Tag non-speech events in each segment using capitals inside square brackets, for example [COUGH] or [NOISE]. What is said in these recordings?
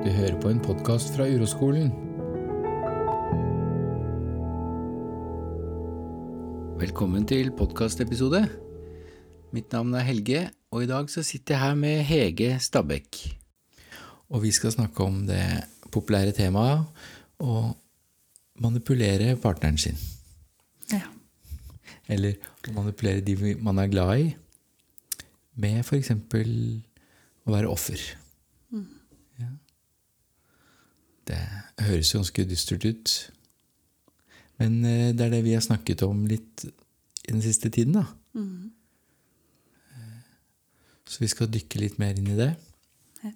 Du hører på en podkast fra Uroskolen. Velkommen til podkastepisode. Mitt navn er Helge, og i dag så sitter jeg her med Hege Stabæk. Og vi skal snakke om det populære temaet å manipulere partneren sin. Ja. Eller å manipulere de man er glad i, med f.eks. å være offer. Ja. Det høres jo ganske dystert ut. Men eh, det er det vi har snakket om litt i den siste tiden, da. Mm. Så vi skal dykke litt mer inn i det. Ja.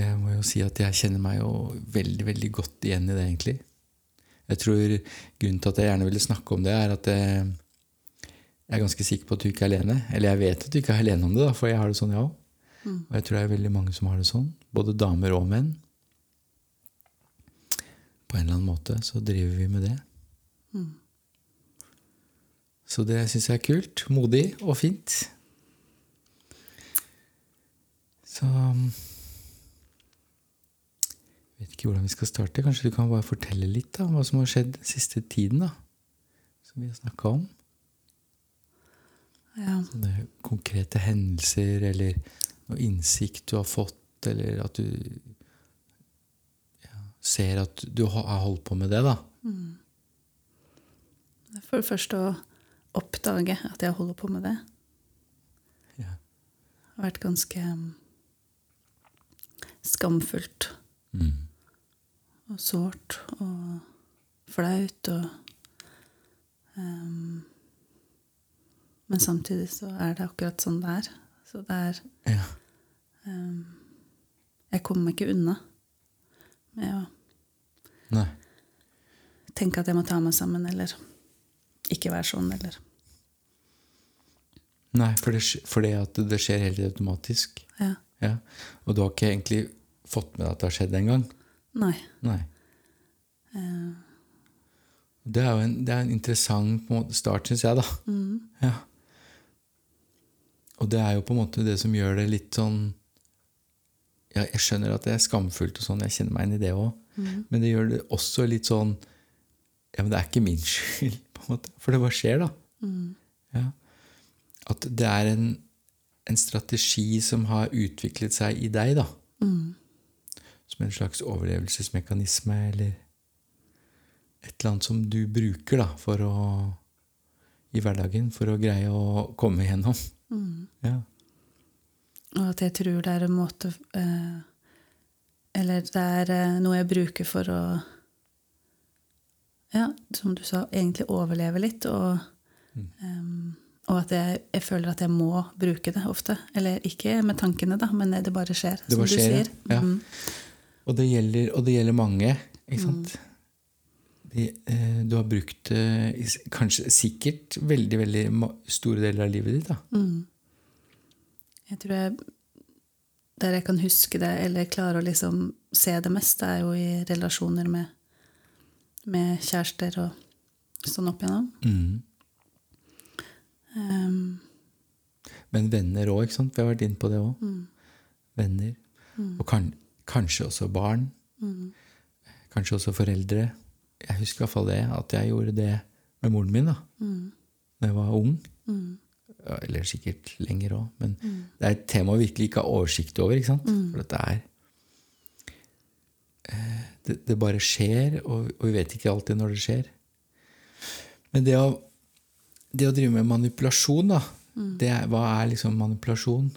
Jeg må jo si at jeg kjenner meg jo veldig, veldig godt igjen i det, egentlig. Jeg tror grunnen til at jeg gjerne ville snakke om det, er at eh, jeg er ganske sikker på at du ikke er alene. Eller jeg vet at du ikke er alene om det, da, for jeg har det sånn, jeg òg. Og jeg tror det er veldig mange som har det sånn. Både damer og menn. På en eller annen måte så driver vi med det. Så det syns jeg er kult. Modig og fint. Så Jeg vet ikke hvordan vi skal starte. Kanskje du kan bare fortelle litt da, om hva som har skjedd den siste tiden? da, Som vi har snakka om. ja. Sånne konkrete hendelser eller noe innsikt du har fått, eller at du ser at du har holdt på med det, da. For det første å oppdage at jeg holder på med det. Ja. Det har vært ganske um, skamfullt Mm. og sårt og flaut og um, Men samtidig så er det akkurat sånn det er. Så det er Ja. um, Jeg kommer meg ikke unna med å Nei. tenke at jeg må ta meg sammen, eller ikke være sånn, eller Nei, for det, for det, at det skjer helt automatisk. Ja. Ja. Og du har ikke egentlig fått med deg at det har skjedd engang. Nei. Nei. Uh... Det er jo en, det er en interessant måte, start, syns jeg, da. mm, Ja. Og det er jo på en måte det som gjør det litt sånn ja, Jeg skjønner at det er skamfullt, og sånn, jeg kjenner meg inn i det òg. mm, Men det gjør det også litt sånn Ja, men det er ikke min [LAUGHS] skyld, på en måte. For det bare skjer, da. mm, Ja. At det er en, en strategi som har utviklet seg i deg, da. mm, Som en slags overlevelsesmekanisme, eller et eller annet som du bruker da, for å i hverdagen for å greie å komme igjennom. mm. Ja. Og at jeg tror det er en måte eh, Eller det er eh, noe jeg bruker for å Ja, som du sa, egentlig overleve litt. Og, em, og at jeg, jeg føler at jeg må bruke det ofte. Eller ikke med tankene, da, men det bare skjer. Det bare som skjer, ja. sier. Ja. Mm, Og, det gjelder, og det gjelder mange, ikke sant? De, eh, du har brukt det kanskje sikkert veldig, veldig store deler av livet ditt. da. Mm. Jeg tror jeg Der jeg kan huske det, eller klare å liksom se det mest, er jo i relasjoner med, med kjærester og sånn opp igjennom. Mm. Um, Men venner òg, ikke sant? Vi har vært inne på det òg. mm, Venner. Og kan, kanskje også barn. mm, Kanskje også foreldre. Jeg husker i hvert fall det, at jeg gjorde det med moren min da mm, da jeg var ung. mm, Ja, Eller sikkert lenger òg. Men mm, det er et tema vi virkelig ikke har oversikt over. Mm. For dette er eh, det, det bare skjer, og, og vi vet ikke alltid når det skjer. Men det å, det å drive med manipulasjon, da Mm. det er, Hva er liksom manipulasjon?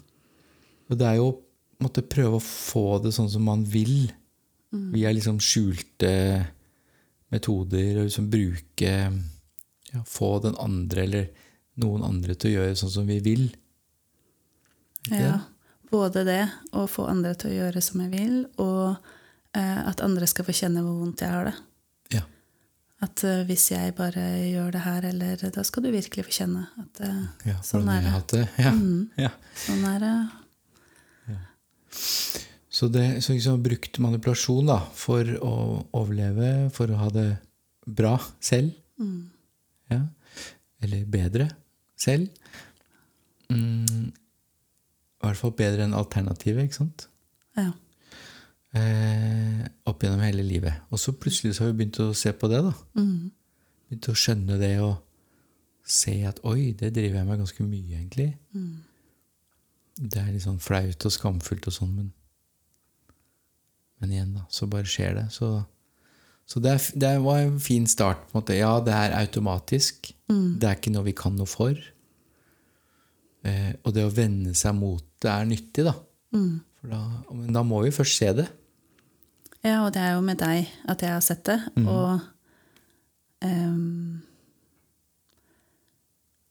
Og det er jo å måtte prøve å få det sånn som man vil. Mm. Via liksom skjulte metoder, og liksom bruke ja, Få den andre eller noen andre til å gjøre sånn som vi vil. Ikke Ja. Både det å få andre til å gjøre som jeg vil, og eh, at andre skal få kjenne hvor vondt jeg har det. Ja. At eh, hvis jeg bare gjør det her, eller da skal du virkelig få kjenne at eh, Ja, sånn er det. Ja. Mm. Ja. Sånn er det. Så, det, så liksom brukt manipulasjon da, for å overleve, for å ha det bra selv, Mm. ja. eller bedre selv. Mm, I hvert fall bedre enn alternativet, ikke sant? Ja. Eh, opp gjennom hele livet. Og så plutselig så har vi begynt å se på det. da. Mm. Begynt å skjønne det og se at oi, det driver jeg med ganske mye, egentlig. Mm. Det er litt sånn flaut og skamfullt og sånn, men Men igjen, da, så bare skjer det. Så, så det, er, det var en fin start. på en måte. Ja, det er automatisk. Mm. Det er ikke noe vi kan noe for. Eh, og det å vende seg mot det er nyttig, da. Mm. Da. Men da må vi først se det. Ja, og det er jo med deg at jeg har sett det. Mm. Og um,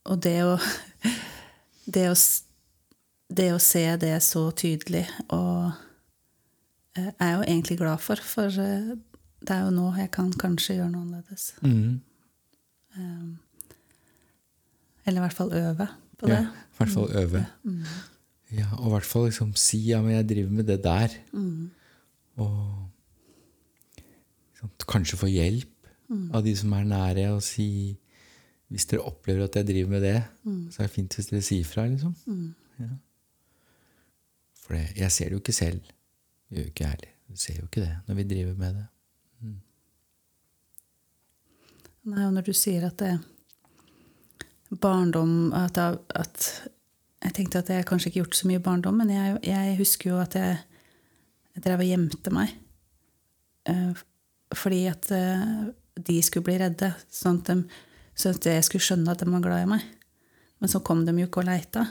Og det å [LAUGHS] det å, det å se det så tydelig og jeg er jeg jo egentlig glad for, for eh, det er jo nå jeg kan kanskje gjøre noe annerledes. Mm. Um, eller i hvert fall øve på det. Ja, I hvert fall øve. Ja, og i hvert fall liksom si ja, men jeg driver med det der. Mm. Og sant, kanskje få hjelp av de som er nære, og si Hvis dere opplever at jeg driver med det, så er det fint hvis dere sier fra. liksom. Ja. For det, jeg ser det jo ikke selv. Det gjør jo ikke jeg heller. Jeg ser jo ikke det når vi driver med det. Nei, og når du sier at det barndom at, jeg- at Jeg tenkte at jeg kanskje ikke gjort så mye barndom, men jeg, jeg husker jo at jeg, jeg drev og gjemte meg. Eh, fordi at eh, de skulle bli redde, sånn at, de, sånn at jeg skulle skjønne at de var glad i meg. Men så kom de jo ikke og leita.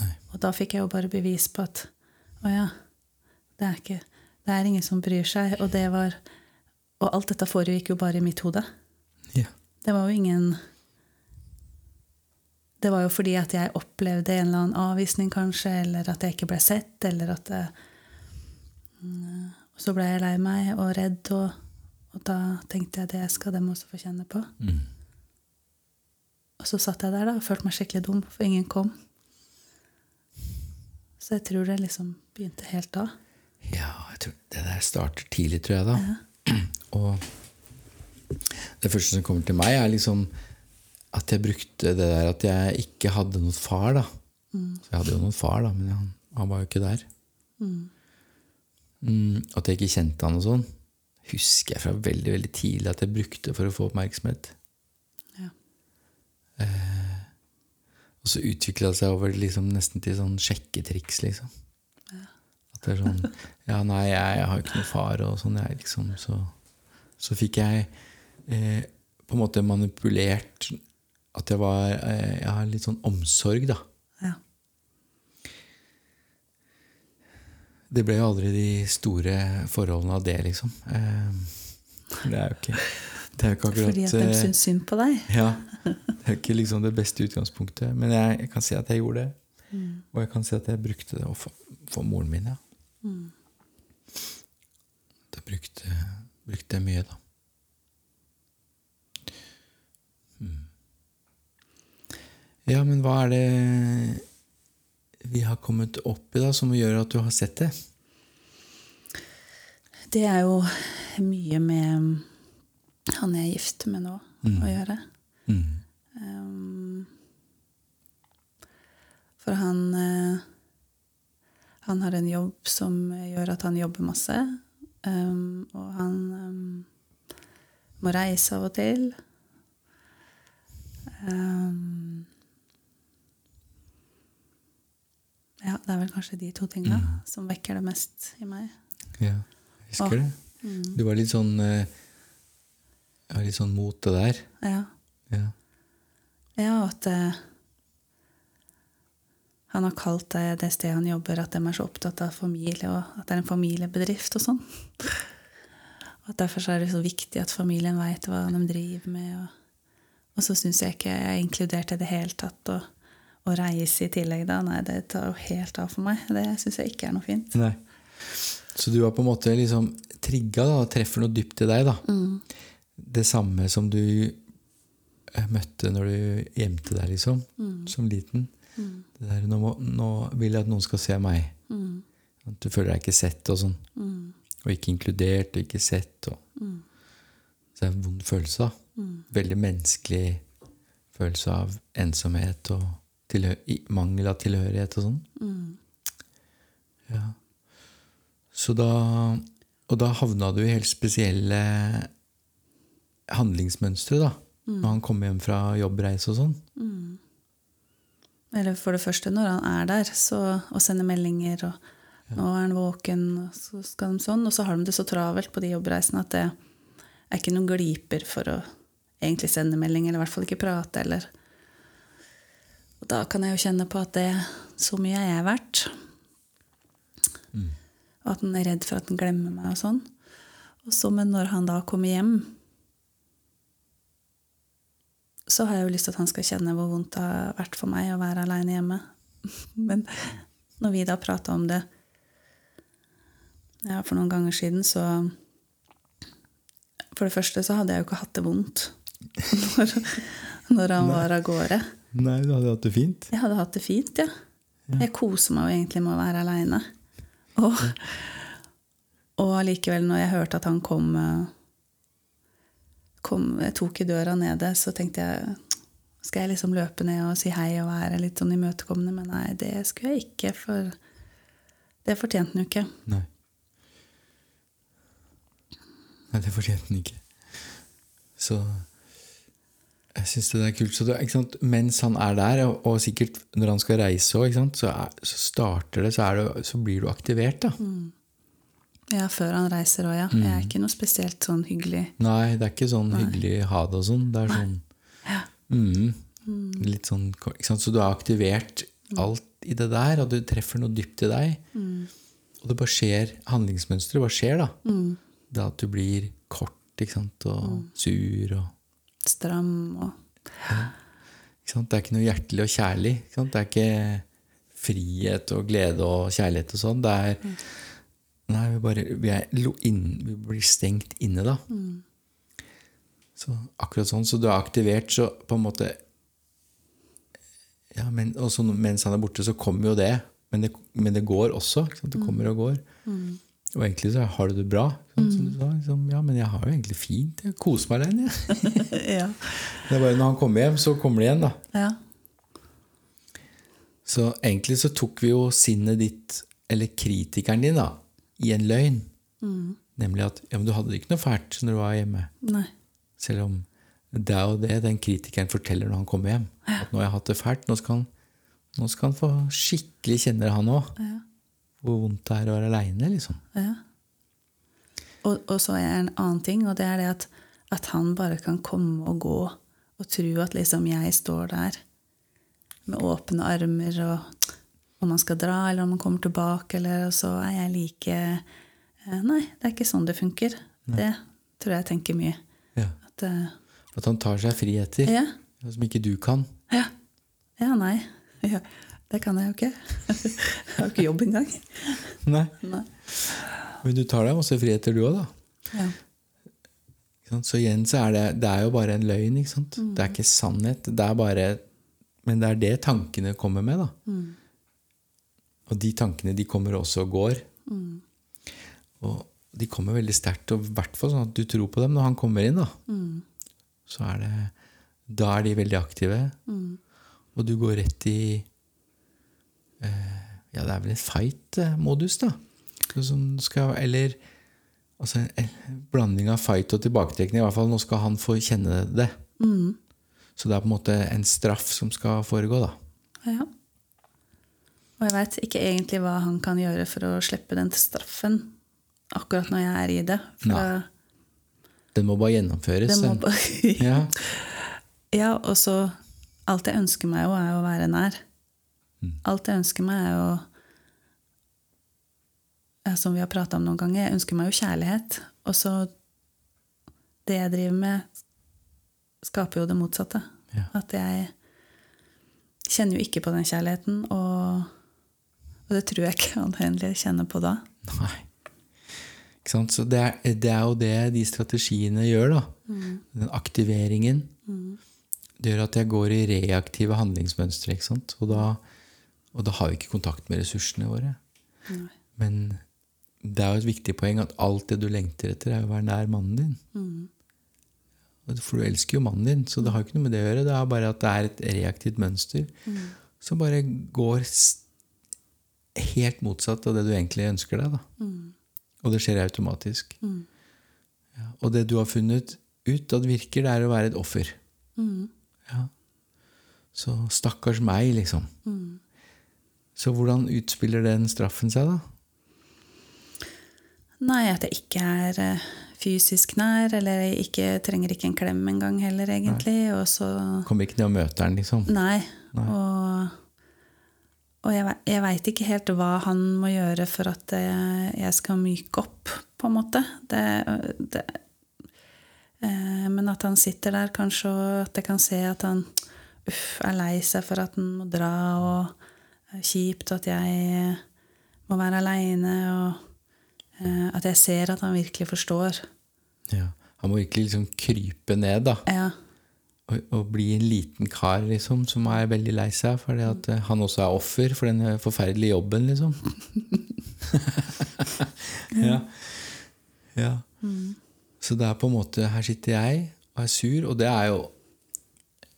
Nei. Og da fikk jeg jo bare bevis på at å ja, det er, ikke, det er ingen som bryr seg. Og det var Og alt dette foregikk jo bare i mitt hode. Ja. Det var jo ingen Det var jo fordi at jeg opplevde en eller annen avvisning, kanskje, eller at jeg ikke ble sett, eller at det, mm, Så ble jeg lei meg og redd, og, og da tenkte jeg at det skal dem også få kjenne på. Mm. Og så satt jeg der da og følte meg skikkelig dum, for ingen kom. Så jeg tror det liksom begynte helt da. Ja, jeg tror det der starter tidlig, tror jeg, da. Og det første som kommer til meg, er liksom at jeg brukte det der at jeg ikke hadde noen far, da. Så jeg hadde jo noen far, da, men han, han var jo ikke der. Mm, at jeg ikke kjente han og sånn, husker jeg fra veldig veldig tidlig at jeg brukte for å få oppmerksomhet. Ja. Og så utvikla det seg over liksom nesten til sånn sjekketriks, liksom. At det er sånn [LAUGHS] Ja, nei, jeg, jeg har jo ikke noen far, og sånn. Jeg, liksom, så, så fikk jeg eh, på en måte manipulert at jeg var eh, Jeg har litt sånn omsorg, da. Ja. Det ble jo aldri de store forholdene av det, liksom. Eh, det er jo ikke Det er jo ikke akkurat Fordi at de syns synd på deg. Ja. Det er ikke liksom det beste utgangspunktet. Men jeg, jeg kan si at jeg gjorde det. Og jeg kan si at jeg brukte det for, for moren min, ja. Da brukte, brukte jeg mye, da. Ja, men hva er det vi har kommet opp i da, som gjør at du har sett det? Det er jo mye med han jeg er gift med nå, å gjøre. Mm. Um, for han eh, Han har en jobb som gjør at han jobber masse. Um, og han um, må reise av og til. Um, ja, det er vel kanskje de to tinga som vekker det mest i meg. Ja, jeg husker og, det. Du var litt sånn eh, har Litt sånn mot det der. Ja. Ja. Ja, at uh, han har kalt det det stedet han jobber, at de er så opptatt av familie, og at det er en familiebedrift og sånn. Og at Derfor så er det så viktig at familien veit hva de driver med. Og, og så syns jeg ikke jeg er inkludert i det hele tatt. Og, og reise i tillegg, da. Nei, det tar jo helt av for meg. Det syns jeg ikke er noe fint. Nei. Så du har på en måte liksom trigga da, og treffer noe dypt i deg. da. Det samme som du eh, møtte når du gjemte deg, liksom, som liten. Det der, nå, må, nå vil jeg at noen skal se meg. At du føler deg ikke sett og sånn. Og ikke inkludert og ikke sett. Og. Så det er en vond følelse. da. Veldig menneskelig følelse av ensomhet og mangel av tilhørighet og sånn. Ja. Så da og da havna du i helt spesielle handlingsmønstre, da. Når han kom hjem fra jobbreise og sånn. Eller for det første, når han er der så, og sender meldinger, og nå er han våken, og så skal de sånn. Og så har de det så travelt på de jobbreisene at det er ikke noen gliper for å egentlig sende melding, eller i hvert fall ikke prate, eller Og da kan jeg jo kjenne på at det Så mye er jeg verdt. Og at han er redd for at han glemmer meg og sånn. Og så, men når han da kommer hjem, så har jeg jo lyst til at han skal kjenne hvor vondt det har vært for meg å være aleine hjemme. [LAUGHS] Men når vi da prata om det ja, for noen ganger siden, så For det første så hadde jeg jo ikke hatt det vondt [LAUGHS] når, når han var av gårde. Nei, du hadde hatt det fint. Jeg hadde hatt det fint, ja. Jeg koser meg jo egentlig med å være aleine. Og, og allikevel, når jeg hørte at han kom, eh, kom Jeg tok i døra nede, så tenkte jeg Skal jeg liksom løpe ned og si hei og være litt sånn imøtekommende? Men nei, det skulle jeg ikke, for det fortjente han jo ikke. Nei. Nei, det fortjente han ikke. Så jeg syns det er kult. Så det? Mens han er der, og, og sikkert når han skal reise òg, så, så starter det så, det, så blir du aktivert, da. Ja, før han reiser òg, ja. Jeg er ikke noe spesielt sånn hyggelig. Nei, det er ikke sånn hyggelig ha det og sånn. Det er sånn mm, Litt sånn? Så du har aktivert alt i det der, og du treffer noe dypt i deg. Og det bare skjer, handlingsmønsteret bare skjer, da. Det at du blir kort ikke sant? og sur og Stram og sant? Det er ikke noe hjertelig og kjærlig. Det er ikke frihet og glede og kjærlighet og sånn. Det er Nei, vi bare vi, inn, vi blir stengt inne, da. Så akkurat sånn. Så du er aktivert, så på en måte ja, men, og så Mens han er borte, så kommer jo det. Men det, men det går også. Det kommer og går. Og egentlig så har du det bra. Sånn, mm. Som du sa, liksom, ja, men jeg har jo egentlig fint. Jeg koser meg alene. jeg. [LAUGHS] Ja. Det er bare når han kommer hjem, så kommer det igjen, da. ja. Så egentlig så tok vi jo sinnet ditt, eller kritikeren din, da, i en løgn. Nemlig at ja, men du hadde det ikke noe fælt når du var hjemme. Nei. Selv om det er jo det den kritikeren forteller når han kommer hjem. Ja. At nå har jeg hatt det fælt. Nå skal han, nå skal han få skikkelig kjenne det, han òg. Ja. Hvor vondt det er å være aleine, liksom. Ja. Og, og så er det en annen ting, og det er det at, at han bare kan komme og gå og tro at liksom jeg står der med åpne armer, og om han skal dra, eller om han kommer tilbake, eller og så er jeg like eh, Nei, det er ikke sånn det funker. Det tror jeg tenker mye. Ja. At, uh, At han tar seg friheter ja, som ikke du kan. ja. Ja, nei. [LAUGHS] Ja, det kan jeg jo ikke. Jeg har jo ikke jobb engang. Nei. Nei. Men du tar deg masse friheter, du òg, da. Ja. Så igjen så er det, det er jo bare en løgn. ikke sant? Det er ikke sannhet. Det er bare, men det er det tankene kommer med. da. Og de tankene de kommer også og går. Og de kommer veldig sterkt, og i hvert fall sånn at du tror på dem når han kommer inn. da. Så er det, Da er de veldig aktive, og du går rett i Ja, det er vel en fight-modus, da. Som skal, eller altså en blanding av fight og tilbaketrekning. I hvert fall nå skal han få kjenne det. Så det er på en måte en straff som skal foregå, da. Ja. Og jeg veit ikke egentlig hva han kan gjøre for å slippe den straffen akkurat når jeg er i det. Nei. Den må bare gjennomføres. må bare Ja. [LAUGHS] Ja, og så Alt jeg ønsker meg jo, er å være nær. Alt jeg ønsker meg, er jo Som vi har prata om noen ganger, jeg ønsker meg jo kjærlighet. Og så Det jeg driver med, skaper jo det motsatte. Ja. At jeg kjenner jo ikke på den kjærligheten, og, og det tror jeg ikke [LAUGHS] han egentlig kjenner på da. Nei. Så det er, det er jo det de strategiene gjør, da. Den aktiveringen. Det gjør at jeg går i reaktive handlingsmønstre. Og, da, og da har vi ikke kontakt med ressursene våre. Men det er jo et viktig poeng at alt det du lengter etter, er å være nær mannen din. For du elsker jo mannen din, så det har ikke noe med det å gjøre. Det er bare at det er et reaktivt mønster som bare går helt motsatt av det du egentlig ønsker deg. da. Og det skjer automatisk. Mm. Ja. Og det du har funnet ut at virker, det er å være et offer. Mm. Ja. Så stakkars meg, liksom. Mm. Så hvordan utspiller den straffen seg, da? Nei, at jeg ikke er eh, fysisk nær, eller jeg ikke, trenger ikke en klem engang heller, egentlig. Og så Kommer ikke ned og møter den, liksom? Nei. Nei. Og, og jeg, jeg veit ikke helt hva han må gjøre for at jeg, jeg skal myke opp, på en måte. Det, det, eh, men at han sitter der, kanskje, og at jeg kan se at han uff, er lei seg for at han må dra, og kjipt at jeg må være aleine, og eh, at jeg ser at han virkelig forstår. Ja. Han må virkelig liksom krype ned, da. Ja. Og, og bli en liten kar, liksom, som er veldig lei seg fordi at eh, han også er offer for den forferdelige jobben, liksom. [LAUGHS] ja. ja. Så det er på en måte Her sitter jeg og er sur, og det er jo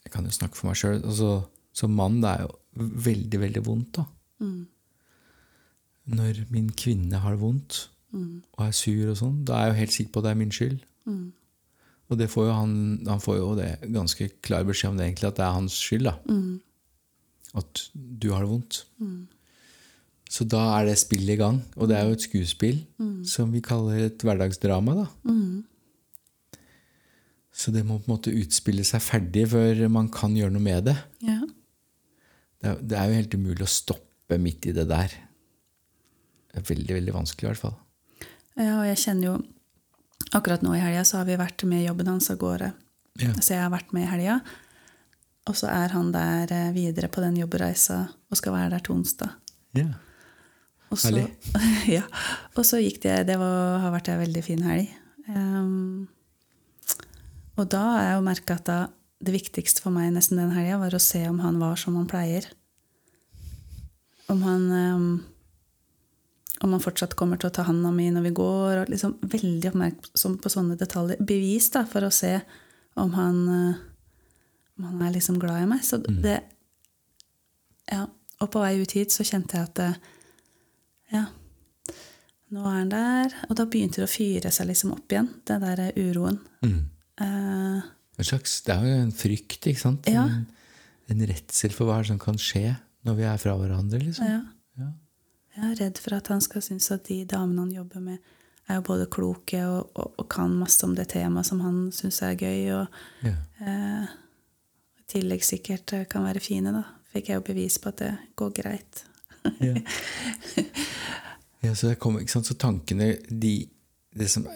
Jeg kan jo snakke for meg sjøl. Altså, som mann, det er jo veldig, veldig vondt, da. Når min kvinne har vondt og er sur og sånn, da er jeg jo helt sikker på at det er min skyld. Og det får jo han, han får jo det ganske klar beskjed om det egentlig, at det er hans skyld. da. At du har det vondt. Så da er det spillet i gang. Og det er jo et skuespill som vi kaller et hverdagsdrama. da. Så det må på en måte utspille seg ferdig før man kan gjøre noe med det. ja. Det er, jo helt umulig å stoppe midt i det der. Det er veldig, veldig vanskelig i hvert fall. Ja, og jeg kjenner jo Akkurat nå i helga så har vi vært med jobben hans av gårde. Ja. Så jeg har vært med i helga. Og så er han der eh, videre på den jobbreisa og skal være der til onsdag. Ja. Og så, [LAUGHS] ja. Og så gikk det Det var, har vært ei veldig fin helg. Um, og da har jeg jo merka at da, det viktigste for meg nesten den helga var å se om han var som han pleier. Om han ehm, om han fortsatt kommer til å ta handa mi når vi går. og liksom Veldig oppmerksom på sånne detaljer. Bevis da, for å se om han, eh, om han er liksom glad i meg. Så det ja, Og på vei ut hit så kjente jeg at det, ja, nå er han der. Og da begynte det å fyre seg liksom opp igjen, den der uroen. Mm. Uh, En slags, det er jo en frykt, ikke sant? Ja. En, en redsel for hva som kan skje når vi er fra hverandre. liksom. ja. Ja. Jeg er redd for at han skal synes at de damene han jobber med, er jo både kloke og, og, og kan masse om det temaet som han syns er gøy. Og Ja. eh, i tillegg sikkert eh, kan være fine, da. Fikk jeg jo bevis på at det går greit. Ja. [LAUGHS] ja, så ikke sant? Så tankene, de, det som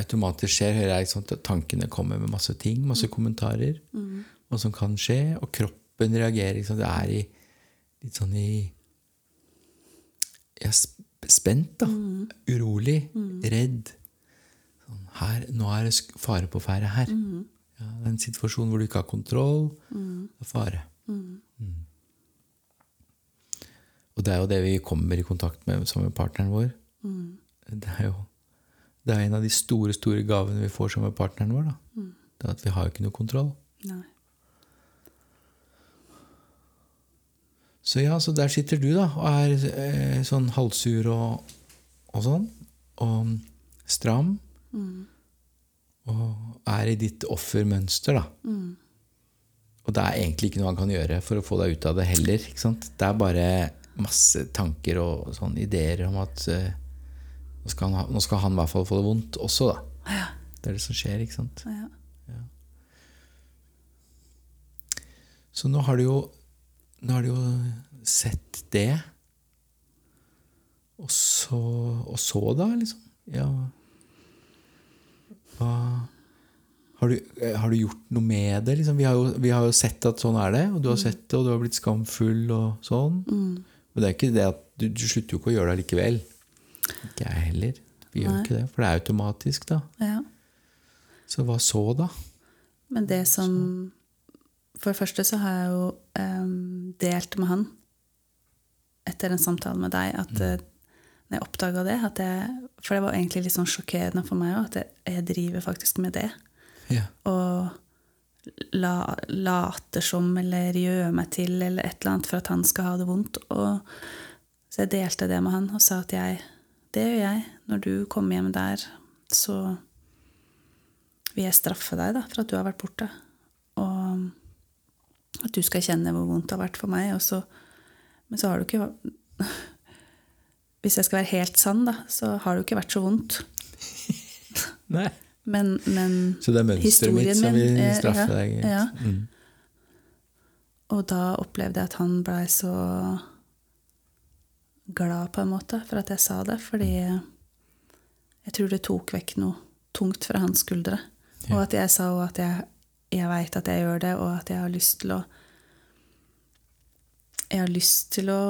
automatisk skjer, hører jeg, sant? at tankene kommer med masse ting, masse kommentarer, hva som kan skje, og kroppen reagerer. Sant? Det er i, litt sånn i ja, spent, da. Urolig, redd. Sånn, her, nå er det fare på ferde her. Ja, det er en situasjon hvor du ikke har kontroll. Det er fare. Mm. Og det er jo det vi kommer i kontakt med som er partneren vår. Det er jo det er en av de store store gavene vi får som er partneren vår. Da. Det er at vi har jo ikke noe kontroll. Nei. Så ja, så der sitter du da og er eh, sånn halvsur og, og sånn. Og stram. Og er i ditt offermønster, da. Og det er egentlig ikke noe han kan gjøre for å få deg ut av det heller. Det er bare masse tanker og sånn ideer om at eh, nå, skal han ha, nå skal han i hvert fall få det vondt også, da. Ja. Det er det som skjer, ikke sant? Ja. Så nå har du jo, nå har du jo sett det. Og så, og så da, liksom? Ja. Hva har du, eh, har du gjort noe med det? Liksom? Vi, har jo, vi har jo sett at sånn er det, og du har sett det, og du har blitt skamfull og sånn. Men det er ikke det at du, du slutter jo ikke å gjøre det allikevel. Ikke jeg heller. Vi gjør ikke det, for det er automatisk, da. ja. Så hva så, da? Men det som For det første så har jeg jo um, delt med han etter en samtale med deg at mm. når jeg oppdaga det at jeg, For det var egentlig litt sånn sjokkerende for meg òg, at jeg, jeg driver faktisk med det. Yeah. Og la, later som eller gjør meg til eller et eller annet for at han skal ha det vondt. Og, så jeg delte det med han og sa at jeg det gjør jeg. Når du kommer hjem der, så vil jeg straffe deg da, for at du har vært borte. Og at du skal kjenne hvor vondt det har vært for meg. Og så, men så har du ikke [LAUGHS] Hvis jeg skal være helt sann, da, så har det jo ikke vært så vondt. [LAUGHS] Nei. Men, men Så det er mønsteret mitt som vil eh, straffe ja, deg? Ja. Mm. Og da opplevde jeg at han blei så glad, på en måte, for at jeg sa det. Fordi jeg tror det tok vekk noe tungt fra hans skuldre. Ja. Og at jeg sa at jeg, jeg veit at jeg gjør det, og at jeg har lyst til å Jeg har lyst til å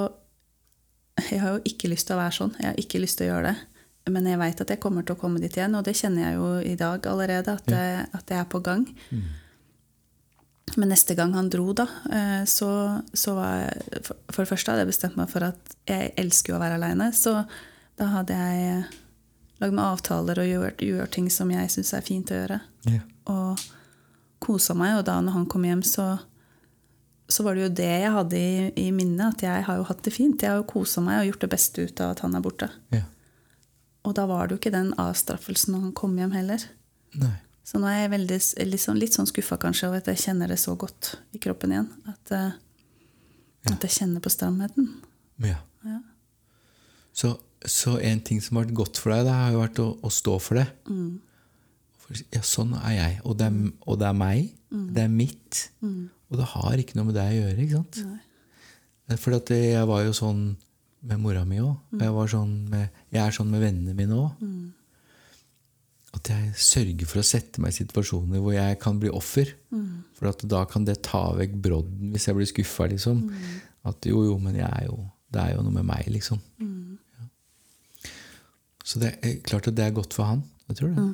Jeg har jo ikke lyst til å være sånn. Jeg har ikke lyst til å gjøre det. Men jeg veit at jeg kommer til å komme dit igjen, og det kjenner jeg jo i dag allerede, at, det jeg, at jeg er på gang. Mm. Men neste gang han dro, da, eh, så, så var jeg For det første hadde jeg bestemt meg for at jeg elsker å være aleine. Så da hadde jeg lagd meg avtaler og gjort, gjort ting som jeg syns er fint å gjøre. Yeah. Og kosa meg. Og da når han kom hjem, så, så var det jo det jeg hadde i, i minnet. At jeg har jo hatt det fint. Jeg har jo kosa meg og gjort det beste ut av at han er borte. ja. Og da var det jo ikke den avstraffelsen når han kom hjem heller. Nei. Så nå er jeg veldig, litt, sånn, litt sånn skuffa kanskje over at jeg kjenner det så godt i kroppen igjen. At, ja. at jeg kjenner på stramheten. Ja. Ja. Så, så en ting som har vært godt for deg, det har jo vært å, å stå for det. Mm. For, ja, sånn er jeg. Og det er, og det er meg. Mm. Det er mitt. Og det har ikke noe med deg å gjøre. ikke sant? Nei. For at jeg var jo sånn med mora mi òg. Mm. Jeg, var sånn med- jeg er sånn med vennene mine òg. At jeg sørger for å sette meg i situasjoner hvor jeg kan bli offer. Mm. For at da kan det ta vekk brodden hvis jeg blir skuffa. Liksom. Mm. At jo, jo, men jeg er jo, det er jo noe med meg, liksom. Mm. Ja. Så det er klart at det er godt for han. Jeg tror det.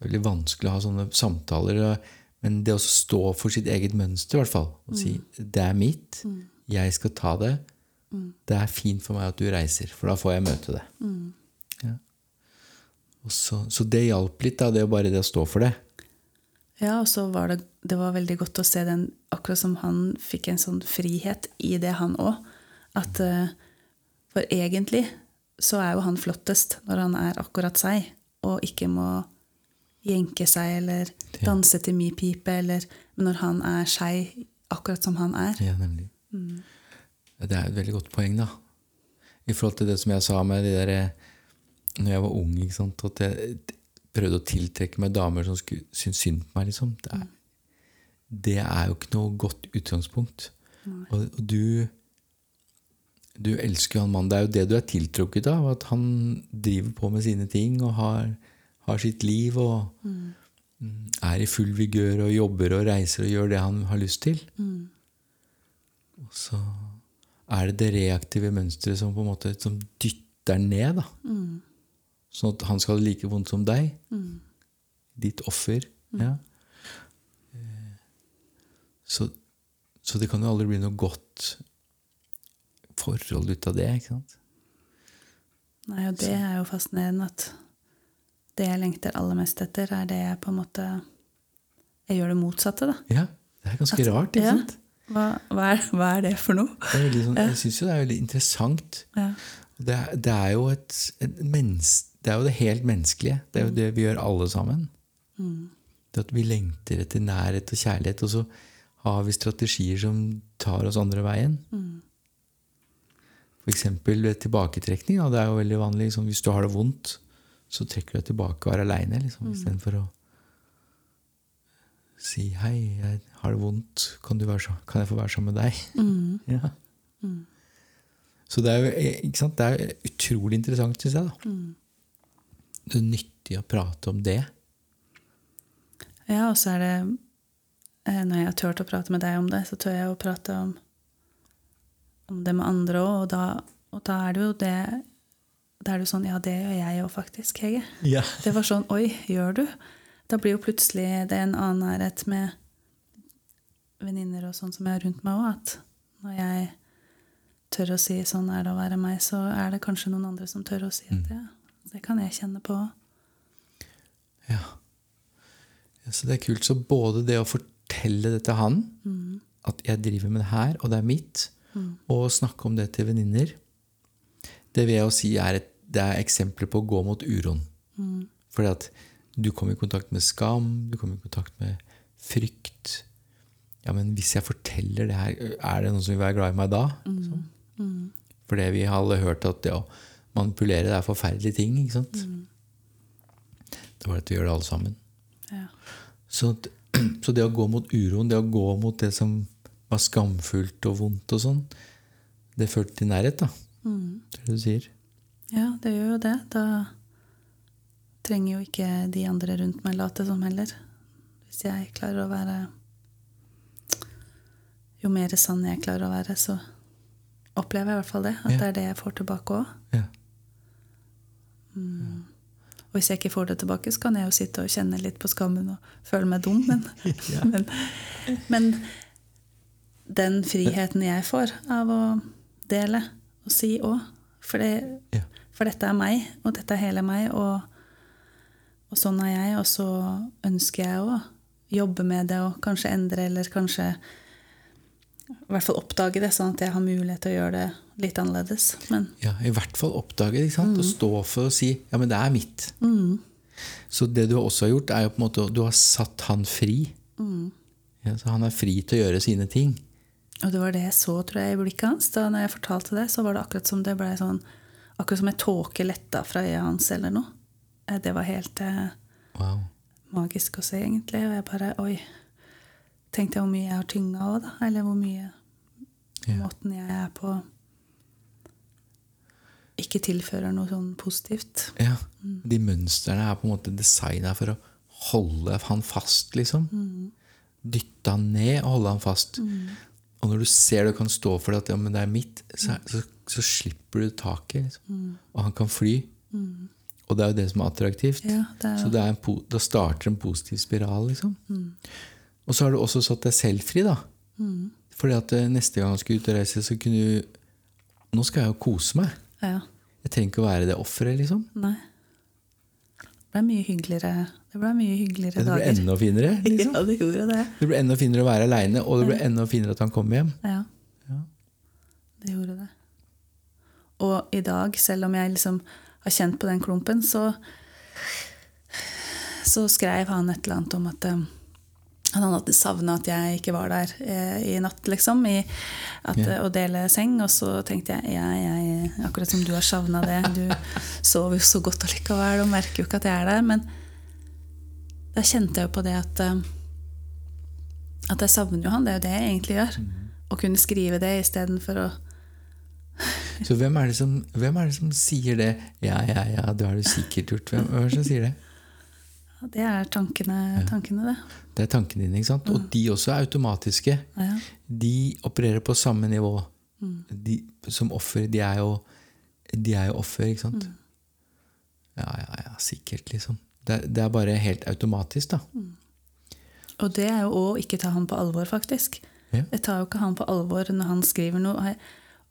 Veldig vanskelig å ha sånne samtaler. Men det å stå for sitt eget mønster, i hvert fall, og si. 'det er mitt', jeg skal ta det, det er fint for meg at du reiser, for da får jeg møte det. Ja. Så, så det hjalp litt, da, det er bare det å stå for det. Ja, og så var det, det var veldig godt å se den, akkurat som han fikk en sånn frihet i det, han òg. At eh, For egentlig så er jo han flottest når han er akkurat seg, og ikke må jenke seg eller danse til mi pipe, eller når han er seg akkurat som han er. Ja, nemlig. Mm. Det er et veldig godt poeng, da. I forhold til det som jeg sa med de der Når jeg var ung, ikke sant, at jeg prøvde å tiltrekke meg damer som skulle synes synd på meg. liksom. Det er, det er jo ikke noe godt utgangspunkt. Og, og du du elsker jo han mannen. Det er jo det du er tiltrukket av. At han driver på med sine ting og har, har sitt liv og mm, er i full vigør og jobber og reiser og gjør det han har lyst til. Og så er det det reaktive mønsteret som på en måte som dytter ned. da. Sånn at han skal ha like vondt som deg. Ditt offer. Ja. Eh, Så, så det kan jo aldri bli noe godt forhold ut av det. ikke sant? Nei, og det er jo fascinerende at det jeg lengter aller mest etter, er det jeg på en måte Jeg gjør det motsatte, da. Ja, Det er ganske rart. ikke Ja. sant? Hva, hva, er, hva er det for noe? Det er sånn, jeg syns jo det er veldig interessant. Ja. Det det er jo et, et mens, Det er jo det helt menneskelige. Det er jo det vi gjør alle sammen. Det at vi lengter etter nærhet og kjærlighet, og så har vi strategier som tar oss andre veien. For eksempel tilbaketrekning. Da. Det er jo veldig vanlig. Liksom, hvis du har det vondt, så trekker du deg tilbake og er aleine. Liksom, Istedenfor å si 'hei, jeg har det vondt, kan, så, kan jeg få være sammen med deg?' [LAUGHS] Ja. Så det er jo sant? Det er utrolig interessant, syns jeg. da. Det er nyttig å prate om det. Ja, og så er det eh, Når jeg har turt å prate med deg om det, så tør jeg å prate om, om det med andre òg, og, og da er det jo det Da er det jo sånn Ja, det gjør jeg òg, faktisk, Hege. Ja. [LAUGHS] Det var sånn Oi, gjør du? Da blir jo plutselig det en annen nærhet med venninner og sånn som jeg har rundt meg òg, at når jeg tør å si 'sånn er det å være meg', så er det kanskje noen andre som tør å si det. ja, det kan jeg kjenne på òg. Ja. ja. Så det er kult. Så både det å fortelle det til han, at jeg driver med det her, og det er mitt, og snakke om det til venninner, det vil jeg jo si er et det er eksempler på å gå mot uroen. Fordi at du kommer i kontakt med skam, du kommer i kontakt med frykt. Ja, men hvis jeg forteller det her, er det noen som vil være glad i meg da? Sånn. Fordi vi har alle hørt at det å manipulere det er forferdelige ting. ikke sant? Det er bare at vi gjør det alle sammen. Ja. Så, [CLEARS THROAT] så det å gå mot uroen, det å gå mot det som var skamfullt og vondt og sånn, det førte til nærhet, da. Er det du sier. ja, det gjør jo det. Da trenger jo ikke de andre rundt meg late som heller. Hvis jeg klarer å være Jo mer sann jeg klarer å være, så opplever jeg i hvert fall det. At Ja. det er det jeg får tilbake òg. Ja. Og hvis jeg ikke får det tilbake, så kan jeg jo sitte og kjenne litt på skammen og føle meg dum, men, [LAUGHS] Ja. [LAUGHS] men, men den friheten jeg får av å dele si òg for, det- Ja. for dette er meg, og dette er hele meg, og, og sånn er jeg, og så ønsker jeg å jobbe med det og kanskje endre, eller kanskje i hvert fall oppdage det, sånn at jeg har mulighet til å gjøre det litt annerledes. Men Ja, I hvert fall oppdage det. ikke sant? Og stå for å si ja, men det er mitt. Så det du også har gjort, er jo på en måte du har satt han fri. Ja, så han er fri til å gjøre sine ting. Og det var det jeg så tror jeg, i blikket hans. Da når jeg fortalte det, så var det akkurat som det ble sånn Akkurat som en tåke letta fra øyet hans eller noe. Eh, Det var helt eh, Wow. magisk å se, egentlig. Og jeg bare Oi. Tenkte jeg hvor mye jeg har tynga òg, da. Eller hvor mye yeah. måten jeg er på ikke tilfører noe sånn positivt. Ja, De mønstrene er på en måte designa for å holde han fast, liksom. Dytte han ned og holde han fast. Og når du ser du kan stå for det, at ja, men det er mitt, så, så, så slipper du taket. Liksom. Og han kan fly. Og det er jo det som er attraktivt. Ja, det er Så det er en, da starter en positiv spiral, liksom. Og så har du også satt deg selv fri, da. Fordi at eh, neste gang han skulle ut og reise, så kunne du Nå skal jeg jo kose meg. Ja. Jeg trenger ikke å være det offeret, liksom. Nei. Ble mye hyggeligere, det ble mye hyggeligere Det ble dager. enda finere. Liksom. [LAUGHS] Ja, det gjorde det. Det ble enda finere å være aleine, og det ble enda finere at han kom hjem. Ja. Ja. Det gjorde det. Og i dag, selv om jeg liksom har kjent på den klumpen, så, så skrev han et eller annet om at eh, han hadde savna at jeg ikke var der eh, i natt, liksom. I at, yeah. Å dele seng. Og så tenkte jeg ja, jeg, akkurat som du har savna det. Du sover jo så godt allikevel og merker jo ikke at jeg er der. Men da kjente jeg jo på det at eh, at jeg savner jo han. Det er jo det jeg egentlig gjør. Å kunne skrive det istedenfor å [LAUGHS] Så hvem er, det som, hvem er det som sier det? Ja, ja, ja, det har du sikkert gjort. Hvem, hvem er det som sier det? Det er tankene, tankene det. Det er tankene dine. ikke sant? Og de også er automatiske. Ja. De opererer på samme nivå. De, som offer. De er jo, de er jo offer, ikke sant? Ja, ja, ja, sikkert, liksom. Det, det er bare helt automatisk, da. Og det er jo å ikke ta han på alvor, faktisk. Ja. Jeg tar jo ikke han på alvor når han skriver noe.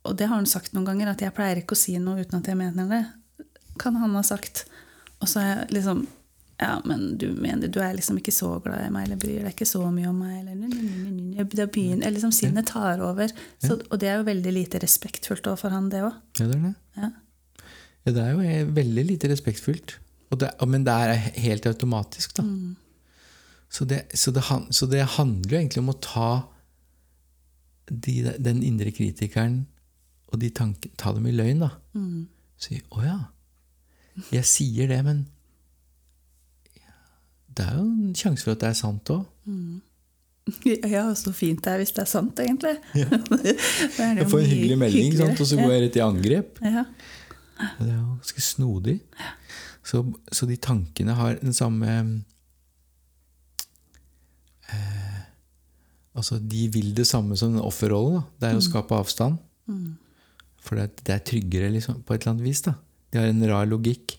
Og det har han sagt noen ganger, at jeg pleier ikke å si noe uten at jeg mener det. Kan han ha sagt. Og så er jeg liksom Ja, men du mener Du er liksom ikke så glad i meg, eller bryr deg ikke så mye om meg, eller begynner, eller liksom Sinnet tar over. Så, og det er jo veldig lite respektfullt overfor han, det òg. Ja, det er det. Ja. Ja, det er jo eh, veldig lite respektfullt. Det, men det er helt automatisk, da. Så, det, så, det, så det handler jo egentlig om å ta de, den indre kritikeren og de tankene Ta dem i løgn, da. Si 'Å ja, jeg sier det, men Det er jo en sjanse for at det er sant òg. [LAUGHS] Ja, så fint det er hvis det er sant, egentlig. [LAUGHS] Ja. [LAUGHS] er Jeg får en hyggelig melding, sant? og så går jeg rett i angrep. Ja. Det er jo ganske snodig. Så, så de tankene har den samme eh, Altså, de vil det samme som en offerrolle. da. Det er å skape avstand. For det, det er tryggere, liksom, på et eller annet vis. da. De har en rar logikk.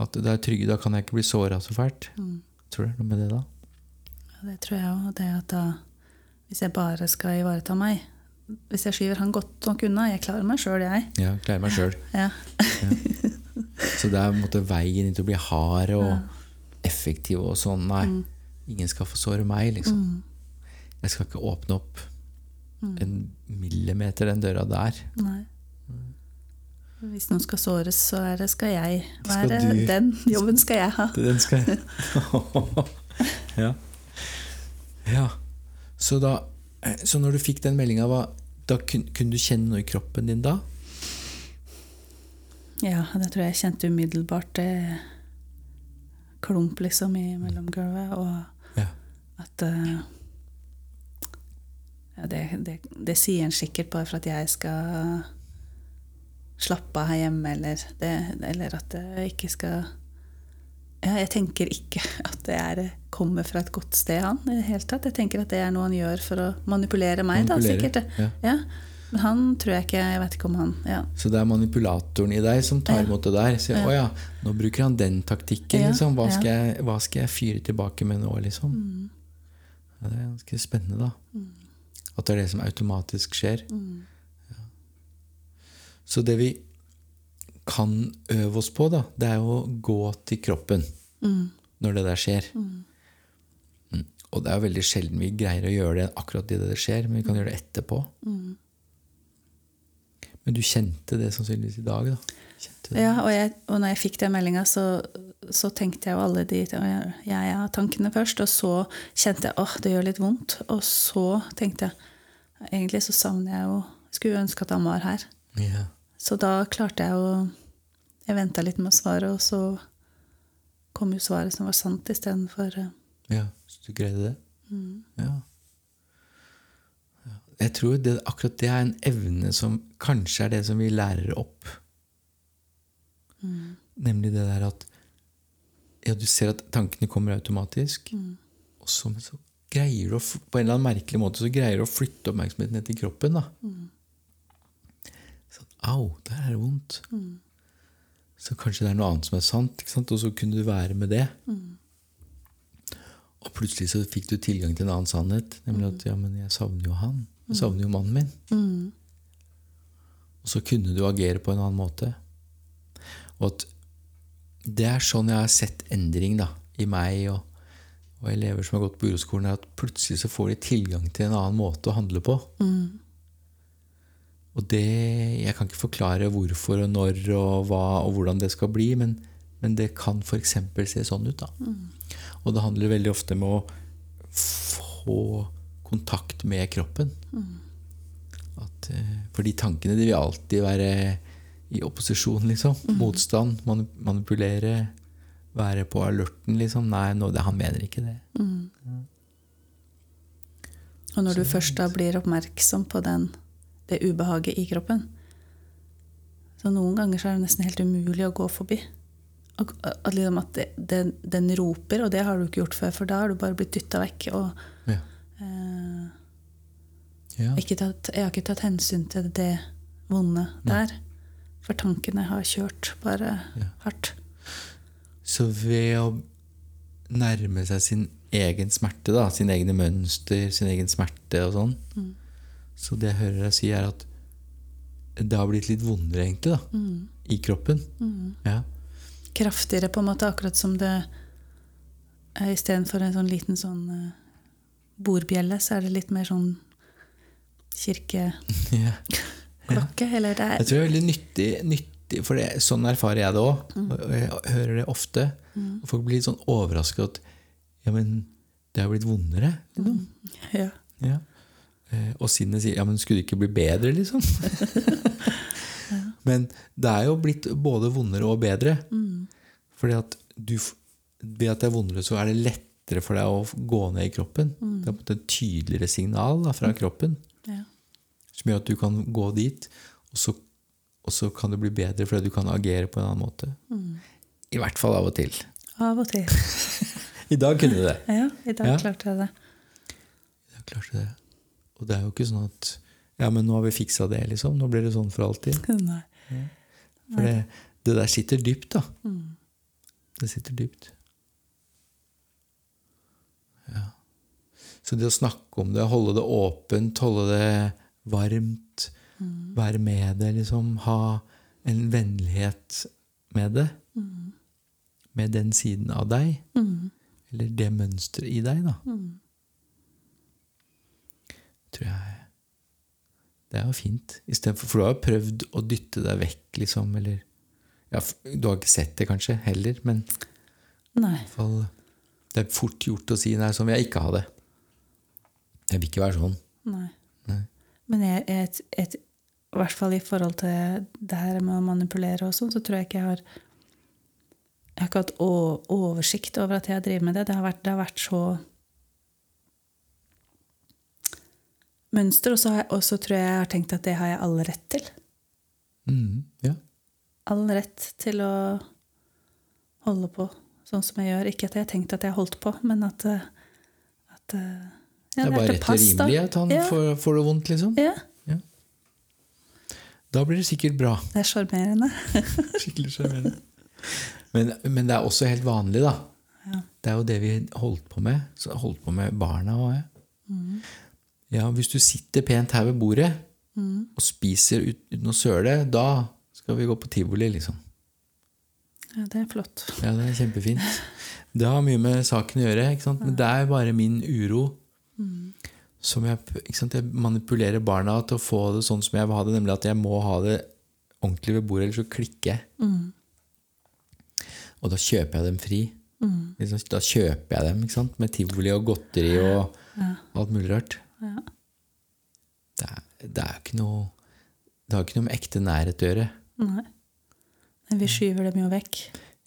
At det er trygge, Da kan jeg ikke bli såra så fælt. Tror du det er noe med det, da? Ja, det tror jeg òg. Det at da Hvis jeg bare skal ivareta meg Hvis jeg skyver han godt nok unna Jeg klarer meg sjøl, jeg. Ja, klarer meg sjøl. [LAUGHS] Ja. Så det er måte veien inn til å bli hard og effektiv og sånn. Nei, ingen skal få såre meg, liksom. Jeg skal ikke åpne opp en millimeter den døra der. Nei. Hvis noen skal såres, så er det skal jeg Skal være du- den. Jobben skal jeg ha. Den skal jeg [LAUGHS] ja. ja. Så da eh, Så når du fikk den meldinga, da kun, kunne du kjenne noe i kroppen din da? Ja, det tror jeg jeg kjente umiddelbart. Det klump liksom i mellomgulvet, og Ja. at eh, ja, det, det, det sier en sikkert bare for at jeg skal slappe av her hjemme, eller, det, eller at jeg ikke skal ja, Jeg tenker ikke [LAUGHS] at det er, kommer fra et godt sted, han. i det hele tatt. Jeg tenker at det er noe han gjør for å manipulere meg, da, sikkert. ja. Ja. Men han tror jeg ikke Jeg vet ikke om han ja. Så det er manipulatoren i deg som tar imot det der. Sier, Ja. Å ja, nå bruker han den taktikken, liksom. Hva skal, jeg, hva skal jeg fyre tilbake med nå, liksom? Mm. Det er ganske spennende, da. At det er det som automatisk skjer. Mm. Så det vi kan øve oss på, da, det er å gå til kroppen Mm. når det der skjer. Mm. Og det er veldig sjelden vi greier å gjøre det akkurat idet det skjer, men vi kan gjøre det etterpå. Mm. Men du kjente det sannsynligvis i dag, da? Ja, og, jeg, og når jeg fikk den meldinga, så, så tenkte jeg jo alle de ja-ja-tankene først. Og så kjente jeg åh, det gjør litt vondt. Og så tenkte jeg egentlig så savner jeg jo Jeg skulle ønske at han var her. Ja. Så da klarte jeg å Jeg venta litt med å svare, og så kom jo svaret som var sant istedenfor uh, ja. Så du greide det? mm. Ja. Ja. Jeg tror det, akkurat det er en evne som kanskje er det som vi lærer opp. Mm. Nemlig det der at ja, du ser at tankene kommer automatisk, Mm. og så, men så greier du å, på en eller annen merkelig måte så greier du å flytte oppmerksomheten ned til kroppen. da. Mm. Sånn, Au, der er det vondt. Mm. Så kanskje det er noe annet som er sant, og så kunne du være med det. Mm. Og plutselig så fikk du tilgang til en annen sannhet, nemlig at ja, men jeg savner jo han. Jeg savner jo mannen min. Mm. Og så kunne du agere på en annen måte. Og at det er sånn jeg har sett endring da, i meg og, og elever som har gått på uroskolen, at plutselig så får de tilgang til en annen måte å handle på. Mm. Og det, Jeg kan ikke forklare hvorfor og når og hva og hvordan det skal bli, men, men det kan f.eks. se sånn ut. da. Og det handler veldig ofte med å få kontakt med kroppen. At, eh, for de tankene de vil alltid være i opposisjon, liksom. Motstand, manipulere, være på alerten, liksom. Nei, no, det, han mener ikke det. Og når du først da blir oppmerksom på den, det ubehaget i kroppen Så noen ganger så er det nesten helt umulig å gå forbi. At, at, liksom at det, den, den roper, og det har du ikke gjort før, for da har du bare blitt dytta vekk. Og Ja. eh, Ja. ikke tatt, jeg har ikke tatt hensyn til det vonde der. For tankene har kjørt bare Ja. hardt. Så ved å nærme seg sin egen smerte, da, sin egne mønster, sin egen smerte og sånn Så det jeg hører deg si, er at det har blitt litt vondere, egentlig, da, i kroppen. Ja. Kraftigere, på en måte, akkurat som det er istedenfor en sånn liten sånn uh, bordbjelle, så er det litt mer sånn kirkeklokke. [LAUGHS] Yeah. Eller det Jeg er tror det er veldig nyttig, nyttig for det, sånn erfarer jeg det òg. Og jeg hører det ofte. Og folk blir litt sånn overraska at ja, men det har blitt vondere. Liksom. ja. Ja. Eh, Og sinnet sier ja, men skulle det ikke bli bedre, liksom? [LAUGHS] Men det er jo blitt både vondere og bedre. Fordi at du, ved at det er vondere, så er det lettere for deg å gå ned i kroppen. Det er på en et tydeligere signal da, fra kroppen ja. som gjør at du kan gå dit, og så, og så kan det bli bedre fordi du kan agere på en annen måte. I hvert fall av og til. Av og til. [LAUGHS] I dag kunne du det. Ja, i dag Ja. klarte jeg det. I dag klarte du det. Og det er jo ikke sånn at ja, men nå har vi fiksa det, liksom. Nå blir det sånn for alltid. [LAUGHS] Nei. For det, det der sitter dypt, da. Det sitter dypt. Ja. Så det å snakke om det, holde det åpent, holde det varmt, være med det, liksom Ha en vennlighet med det. Med den siden av deg. Eller det mønsteret i deg, da. Tror jeg Det er jo fint. For, for du har jo prøvd å dytte deg vekk, liksom, eller ja, Du har ikke sett det, kanskje, heller, men Nei. fall Det er fort gjort å si 'nei, sånn vil jeg ikke ha det'. Jeg vil ikke være sånn. Nei. Nei. Men jeg, jeg, jeg, i hvert fall i forhold til det her med å manipulere og sånn, så tror jeg ikke jeg har Jeg har ikke hatt oversikt over at jeg driver med det. Det har vært, det har vært så mønster, og så, tror jeg jeg har tenkt at det har jeg all rett til. Mm, ja. All rett til å holde på sånn som jeg gjør. Ikke at jeg har tenkt at jeg har holdt på, men at, eh, at eh, Det er bare rett og rimelig at han Ja. får, får det vondt, liksom. Ja, Da blir det sikkert bra. det er sjarmerende. [LAUGHS] Skikkelig sjarmerende. Men, men det er også helt vanlig, da. Ja. Det er jo det vi holdt på med. Så holdt på med barna òg. Mm. Ja, hvis du sitter pent her ved bordet og spiser ut, uten å søle, da skal vi gå på tivoli, liksom. Ja, det er flott. Ja, det er kjempefint. Det har mye med saken å gjøre, men det er bare min uro. Som jeg, jeg manipulerer barna til å få det sånn som jeg vil ha det, nemlig at jeg må ha det ordentlig ved bordet, ellers så klikker jeg. Mm. Og da kjøper jeg dem fri. Mm. Da kjøper jeg dem med tivoli og godteri og alt mulig rart. Ja. Det er, det er ikke noe Det har ikke noe med ekte nærhet å gjøre. Nei. Men vi skyver dem jo vekk.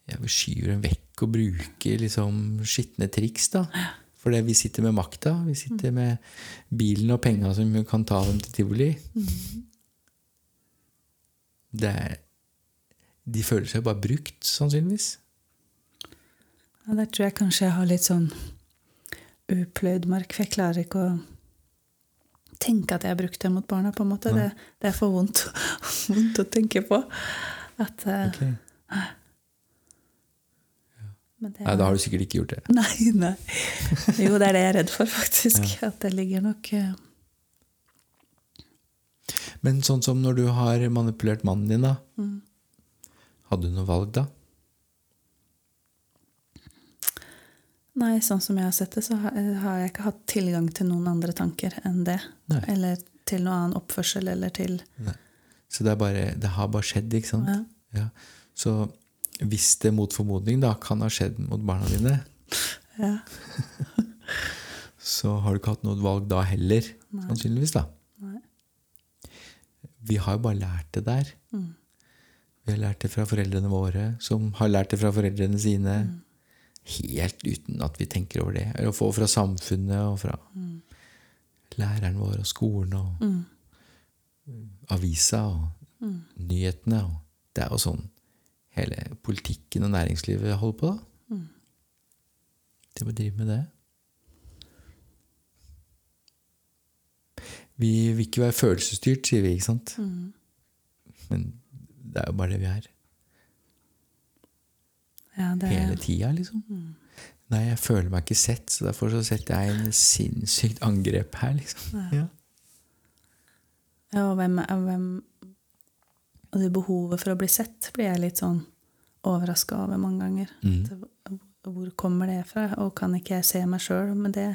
Ja, vi skyver dem vekk og bruker liksom skitne triks, da. Fordi vi sitter med makta. Vi sitter med bilen og penga som kan ta dem til tivoli. Det er, de føler seg bare brukt, sannsynligvis. Ja, der tror jeg kanskje jeg har litt sånn upløyd mark, for jeg klarer ikke å tenke at jeg har brukt det mot barna. på en måte. Det, det er for vondt, [LAUGHS] vondt å tenke på. At, eh, Ok. det, Nei, da har du sikkert ikke gjort det. [LAUGHS] Nei, nei. Jo, det er det jeg er redd for, faktisk. At det ligger nok uh... Men sånn som når du har manipulert mannen din, da. Mm. Hadde du noe valg da? Nei, sånn som jeg har sett det, så har har jeg ikke hatt tilgang til noen andre tanker enn det. Nei. Eller til noe annen oppførsel, eller til Så det, bare, det har bare skjedd, ikke sant? Ja. Ja. Så hvis det mot formodning da kan ha skjedd mot barna dine, Ja. [LAUGHS] så har du ikke hatt noe valg da heller, sannsynligvis. da. Nei. Vi har jo bare lært det der. Mm. Vi har lært det fra foreldrene våre, som har lært det fra foreldrene sine. Mm. Helt uten at vi tenker over det. Eller å få fra samfunnet og fra Mm. læreren vår og skolen og avisa og Mm. nyhetene. Og det er jo sånn hele politikken og næringslivet holder på, da. Mm. De må drive med det. Vi vil ikke være følelsesstyrt, sier vi, ikke sant? Mm. Men det er jo bare det vi er. Ja, det Hele tida, liksom. Nei, jeg føler meg ikke sett, så derfor så setter jeg en sinnssykt angrep her, liksom. Ja. Ja, og hvem, hvem Og det behovet for å bli sett blir jeg litt sånn overraska over mange ganger. Mm. Hvor kommer det fra? Og kan ikke jeg se meg sjøl? Men det,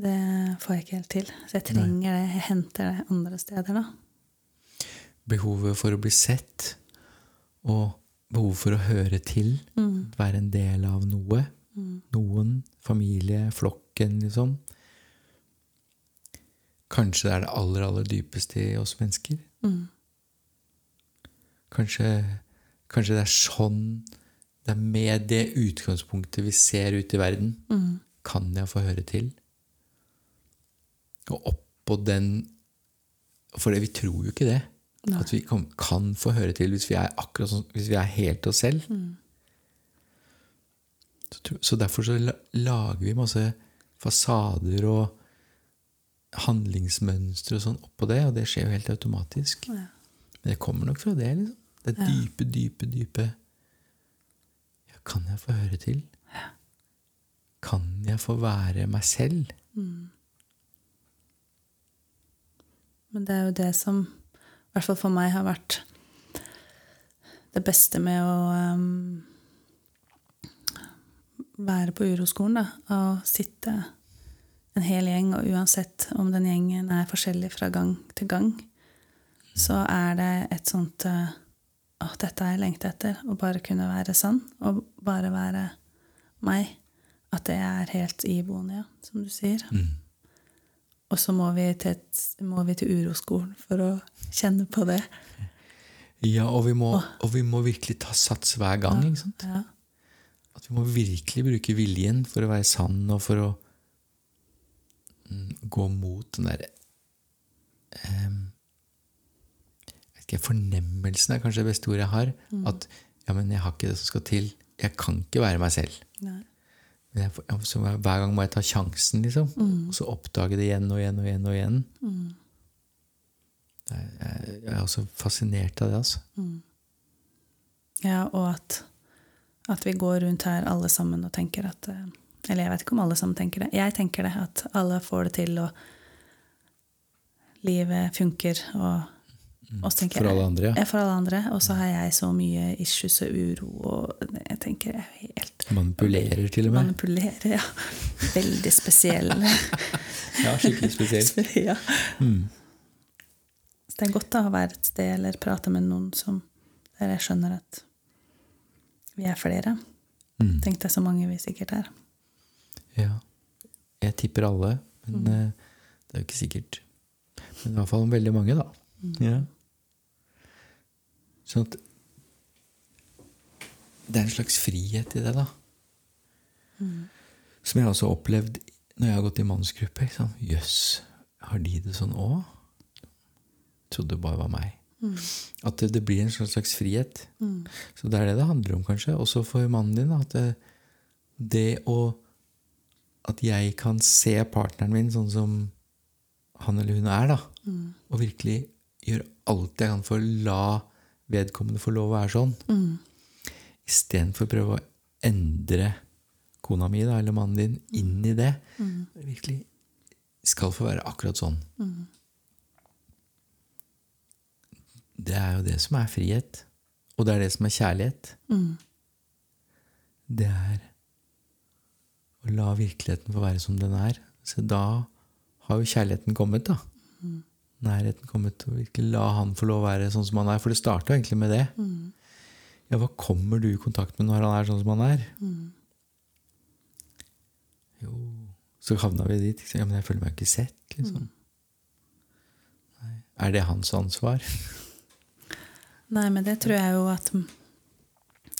det får jeg ikke helt til. Så jeg trenger det. Jeg henter det andre steder, da. Behovet for å bli sett, og behovet for å høre til, være en del av noe. Noen, familie, flokken, liksom. Kanskje det er det aller, aller dypeste i oss mennesker. Mm. Kanskje, kanskje det er sånn Det er med det utgangspunktet vi ser ut i verden, Mm. kan jeg få høre til. Og oppå den For vi tror jo ikke det. Nei. At vi kan, kan få høre til hvis vi er akkurat sånn, hvis vi er helt oss selv. Mm. Så, så derfor så lager vi masse fasader og handlingsmønstre og sånn oppå det, og det skjer jo helt automatisk. Ja. Men det kommer nok fra det. liksom. Det Ja. dype, dype, dype ja, Kan jeg få høre til? Kan jeg få være meg selv? Men det er jo det som, i hvert fall for meg, har vært det beste med å um, være på uroskolen. da, og sitte en hel gjeng, og uansett om den gjengen er forskjellig fra gang til gang, så er det et sånt uh, Å, dette har jeg lengtet etter. Å bare kunne være sann. Og bare være meg. At det er helt iboende, ja, som du sier. Mm. Og så må vi til, et, må vi til uroskolen for å kjenne på det. Ja, og vi, må, og vi må virkelig ta sats hver gang. ikke sant? Ja. At vi må virkelig bruke viljen for å være sann og for å mm, gå mot den derre um, jeg Fornemmelsen er kanskje det beste ordet jeg har. At ja, men jeg har ikke det som skal til. Jeg kan ikke være meg selv. Nei. Men jeg, får- så hver gang må jeg ta sjansen, liksom. Og så oppdage det igjen og igjen og igjen. og igjen. Jeg, jeg, jeg er også fascinert av det, altså. Ja, og at, at vi går rundt her alle sammen og tenker at eh, Eller jeg vet ikke om alle sammen tenker det. Jeg tenker det, at alle får det til, og livet funker, og og så tenker For alle andre, ja. For alle andre. Og så har jeg så mye issues og uro, og jeg tenker jeg helt Manipulerer til og med. Manipulerer, ja. Veldig spesiell. [LAUGHS] Ja, skikkelig spesiell. [LAUGHS] ja. Så det er godt da å være et sted eller prate med noen som der jeg skjønner at vi er flere. Mm. Tenk deg så mange vi sikkert er. Ja. Jeg tipper alle, men Mm. eh, det er jo ikke sikkert. Men i hvert fall veldig mange, da. Mm. Ja. Sånn at Det er en slags frihet i det, da. Mm. Som jeg også har opplevd når jeg har gått i mannsgruppe. Jøss, har de det sånn òg? Trodde det bare var meg. Mm. At det, det blir en slags frihet. frihet. Så det er det det handler om, kanskje. Også for mannen din. At det, det å At jeg kan se partneren min sånn som han eller hun er, da. Og virkelig gjøre alt jeg kan for å la vedkommende får lov å være sånn. Mm. Istedenfor å prøve å endre kona mi da, eller mannen din inn i det. Virkelig skal få være akkurat sånn. Det er jo det som er frihet. Og det er det som er kjærlighet. Mm. Det er å la virkeligheten få være som den er. Så da har jo kjærligheten kommet, da. Nærheten kommet, å virkelig la han få lov å være sånn som han er. For det starta egentlig med det. Ja, hva kommer du i kontakt med når han er sånn som han er? Jo Så havna vi dit. Ja, men jeg føler meg ikke sett, liksom. Nei. Er det hans ansvar? [LAUGHS] Nei, men det tror jeg jo at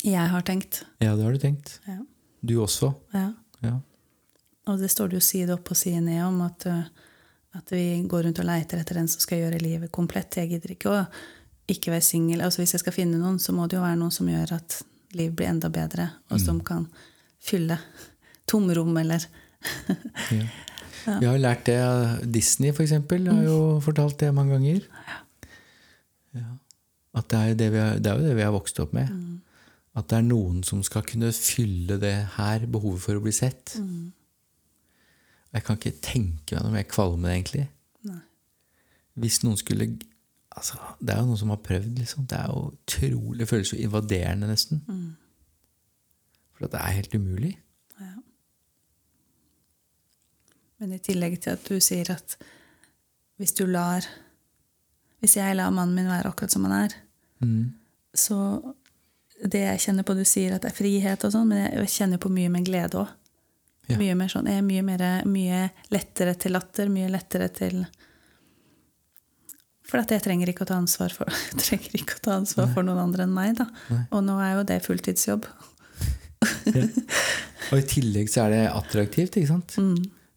jeg har tenkt. Ja, det har du tenkt. Ja. Du også. ja. Ja. Og det står det jo side opp og side ned om at, uh, at vi går rundt og leiter etter den som skal gjøre livet komplett. Jeg gidder ikke å ikke være singel. Altså, hvis jeg skal finne noen, så må det jo være noen som gjør at livet blir enda bedre, og som kan fylle tomrom eller Ja. [LAUGHS] Vi har lært det av Disney, eksempel. Har jo fortalt det mange ganger. Ja. At det er, det, vi har, det er jo det vi har vokst opp med. At det er noen som skal kunne fylle det her behovet for å bli sett. Jeg kan ikke tenke meg noe mer kvalme, egentlig. Nei. Hvis noen skulle altså, Det er jo noen som har prøvd, liksom. Det er jo utrolig føles jo invaderende, nesten. For det er helt umulig. Ja. Men i tillegg til at du sier at hvis du lar Hvis jeg lar mannen min være akkurat som han er, så Det jeg kjenner på du sier at det er frihet og sånn, men jeg kjenner på mye med glede òg. Ja. Mye mer sånn, er mye, mer, mye lettere til latter, mye lettere til For at jeg trenger ikke å ta ansvar for, [LAUGHS] trenger ikke å ta ansvar for noen andre enn meg. da. Nei. Og nå er jo det fulltidsjobb. Og i tillegg så er det attraktivt, ikke sant?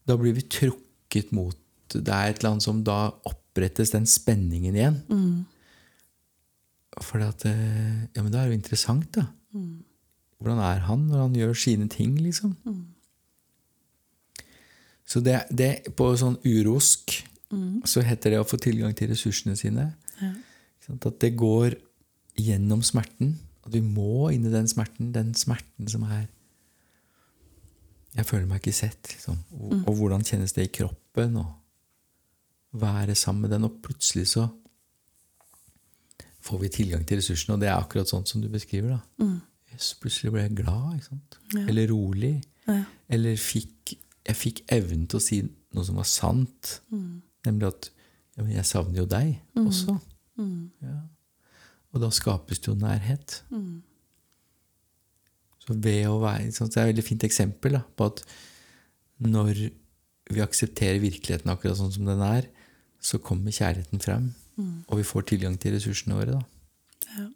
Da blir vi trukket mot Det er et eller annet som da opprettes den spenningen igjen. For at eh, Ja, men da er det jo interessant, da. Hvordan er han når han gjør sine ting, liksom? Så det, det på sånn urosk så heter det å få tilgang til ressursene sine. Ja. At det går gjennom smerten. At vi må inn i den smerten. Den smerten som er Jeg føler meg ikke sett. Liksom. Og, og hvordan kjennes det i kroppen? Og være sammen med den. Og plutselig så får vi tilgang til ressursene, og det er akkurat sånn som du beskriver. da. Yes, plutselig ble jeg glad. Ja. Eller rolig. Ja. Eller fikk, jeg fikk evnen til å si noe som var sant. Mm. Nemlig at ja, jeg savner jo deg også. Mm. Ja. Og da skapes det jo nærhet. Mm. Så ved å være, sånn, Det er et veldig fint eksempel da, på at når vi aksepterer virkeligheten akkurat sånn som den er, så kommer kjærligheten frem, Mm. og vi får tilgang til ressursene våre. da. Ja.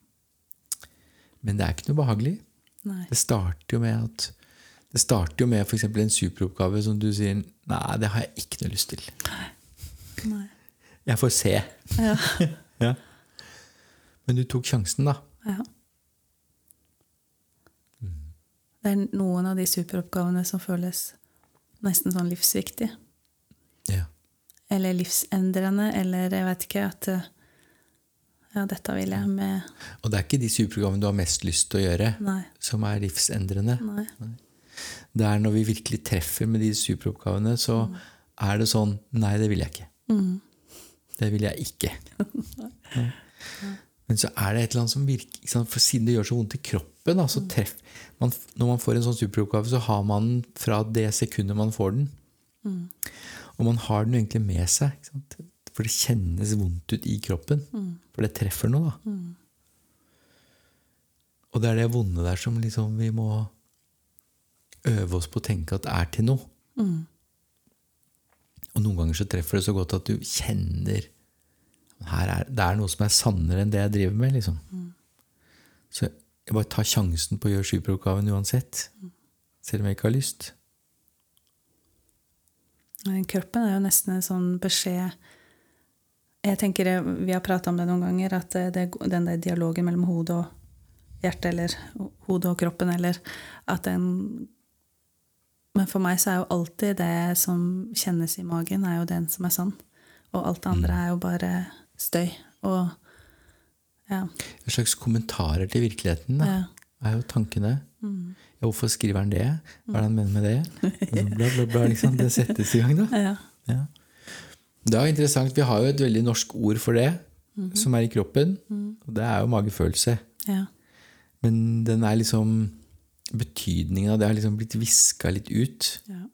Men det er ikke noe behagelig. Nei. Det starter jo med at det starter jo med f.eks. en superoppgave som du sier Nei, det har jeg ikke noe lyst til. Nei. Jeg får se. Ja. [LAUGHS] Ja. Men du tok sjansen, da. ja. Det er noen av de superoppgavene som føles nesten sånn livsviktig. Ja. Eller livsendrende, eller jeg vet ikke at eh, Ja, dette vil jeg med Og det er ikke de superoppgavene du har mest lyst til å gjøre, Nei. som er livsendrende. Nei. Det er når vi virkelig treffer med de superoppgavene, så er det sånn Nei, det vil jeg ikke. Mm. Det vil jeg ikke. [LAUGHS] Ja. Men så er det et eller annet som virker? For siden det gjør så vondt i kroppen altså treff, man, Når man får en sånn superoppgave, så har man den fra det sekundet man får den. Og man har den egentlig med seg. For det kjennes vondt ut i kroppen. For det treffer noe, da. Og det er det vonde der som liksom vi må øve oss på å tenke at det er til noe. Mm. Og noen ganger så treffer det så godt at du kjenner her er, Det er noe som er sannere enn det jeg driver med. liksom. Så jeg bare tar sjansen på å gjøre superoppgaven uansett. Selv om jeg ikke har lyst. Kroppen er jo nesten en sånn beskjed Jeg tenker, Vi har prata om det noen ganger, at det, det, den der dialogen mellom hodet og hjertet, eller hodet og kroppen, eller at den Men for meg så er jo alltid det som kjennes i magen, er jo den som er sann. Og alt det andre er jo bare støy. Og ja. En slags kommentarer til virkeligheten da, ja. er jo tankene. Ja, hvorfor skriver han det? Hva er det han mener med det? [LAUGHS] Bla, bla, bla, liksom. Det settes i gang, da. ja. Ja. Det er interessant. Vi har jo et veldig norsk ord for det, som er i kroppen. Og det er jo magefølelse. ja. Men den er liksom Betydningen av det har liksom blitt viska litt ut. ja.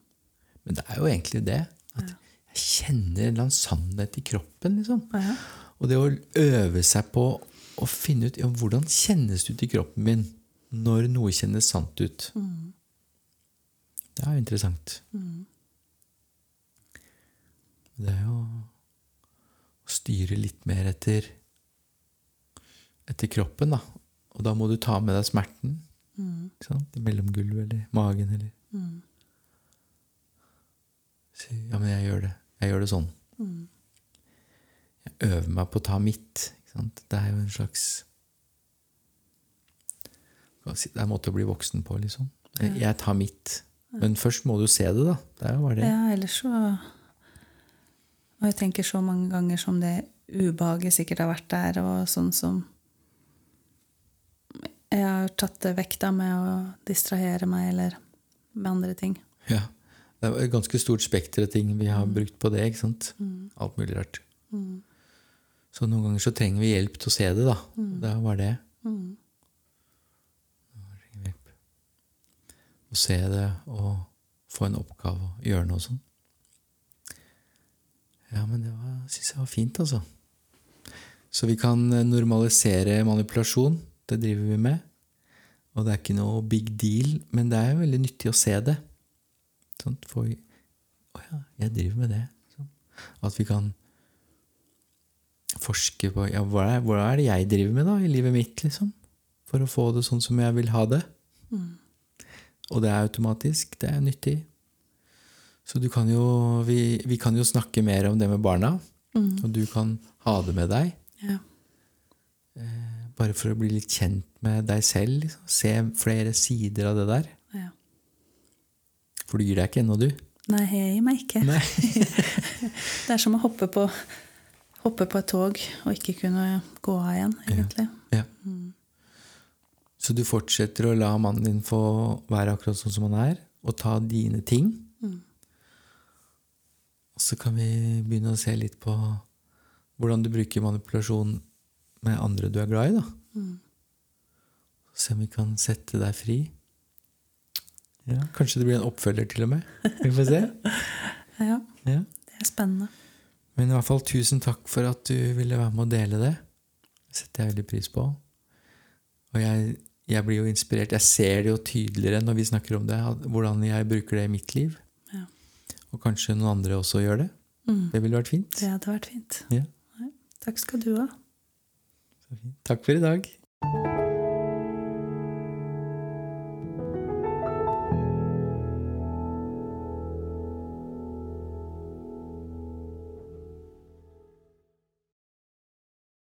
Men det er jo egentlig det. At jeg kjenner en eller annen sannhet i kroppen. liksom. ja. Og det å øve seg på å finne ut ja, hvordan kjennes det ut i kroppen min når noe kjennes sant ut. Det er jo interessant. Det er jo å styre litt mer etter, etter kroppen, da. Og da må du ta med deg smerten. Ikke sant? Mellom gulvet eller magen eller Si ja, men jeg gjør det. Jeg gjør det sånn. Jeg øver meg på å ta mitt. Ikke sant? Det er jo en slags Det er en måte å bli voksen på, liksom. Jeg, jeg tar mitt. Men først må du se det, da. Det er jo bare det. Ja, ellers så Og jeg tenker så mange ganger som det ubehaget sikkert har vært der, og sånn som Jeg har tatt det vekk da med å distrahere meg eller med andre ting. Ja. Det er et ganske stort spekter av ting vi har brukt på det. ikke sant? Alt mulig rart. Så noen ganger så trenger vi hjelp til å se det, da. Det var det. Hjelp. Å se det og få en oppgave og gjøre noe sånn. Ja, men det syns jeg var fint, altså. Så vi kan eh, normalisere manipulasjon. Det driver vi med. Og det er ikke noe big deal, men det er jo veldig nyttig å se det. Sånn, for Å ja, jeg driver med det. Sånn. At vi kan forske på ja, hva, er, hva er det jeg driver med da i livet mitt, liksom? For å få det sånn som jeg vil ha det. Og det er automatisk. Det er nyttig. Så du kan jo, vi, vi kan jo snakke mer om det med barna. Og du kan ha det med deg. Ja. Bare for å bli litt kjent med deg selv. Liksom. Se flere sider av det der. ja. For du gir deg ikke ennå, du. Nei, jeg gir meg ikke. Nei. [LAUGHS] Det er som å hoppe på, hoppe på et tog og ikke kunne gå av igjen, egentlig. Ja. Så du fortsetter å la mannen din få være akkurat sånn som han er, og ta dine ting. Og så kan vi begynne å se litt på hvordan du bruker manipulasjon med andre du er glad i. da. Se om vi kan sette deg fri. Ja, Kanskje det blir en oppfølger, til og med. [LAUGHS] Vi får se. Ja, Ja. det er spennende. Men i hvert fall tusen takk for at du ville være med å dele det. Det setter jeg veldig pris på. Og jeg, jeg blir jo inspirert. Jeg ser det jo tydeligere når vi snakker om det, hvordan jeg bruker det i mitt liv. Ja. Og kanskje noen andre også gjør det. Mm. Det ville vært fint. Det hadde vært fint. Ja. Takk skal du ha. Takk for i dag.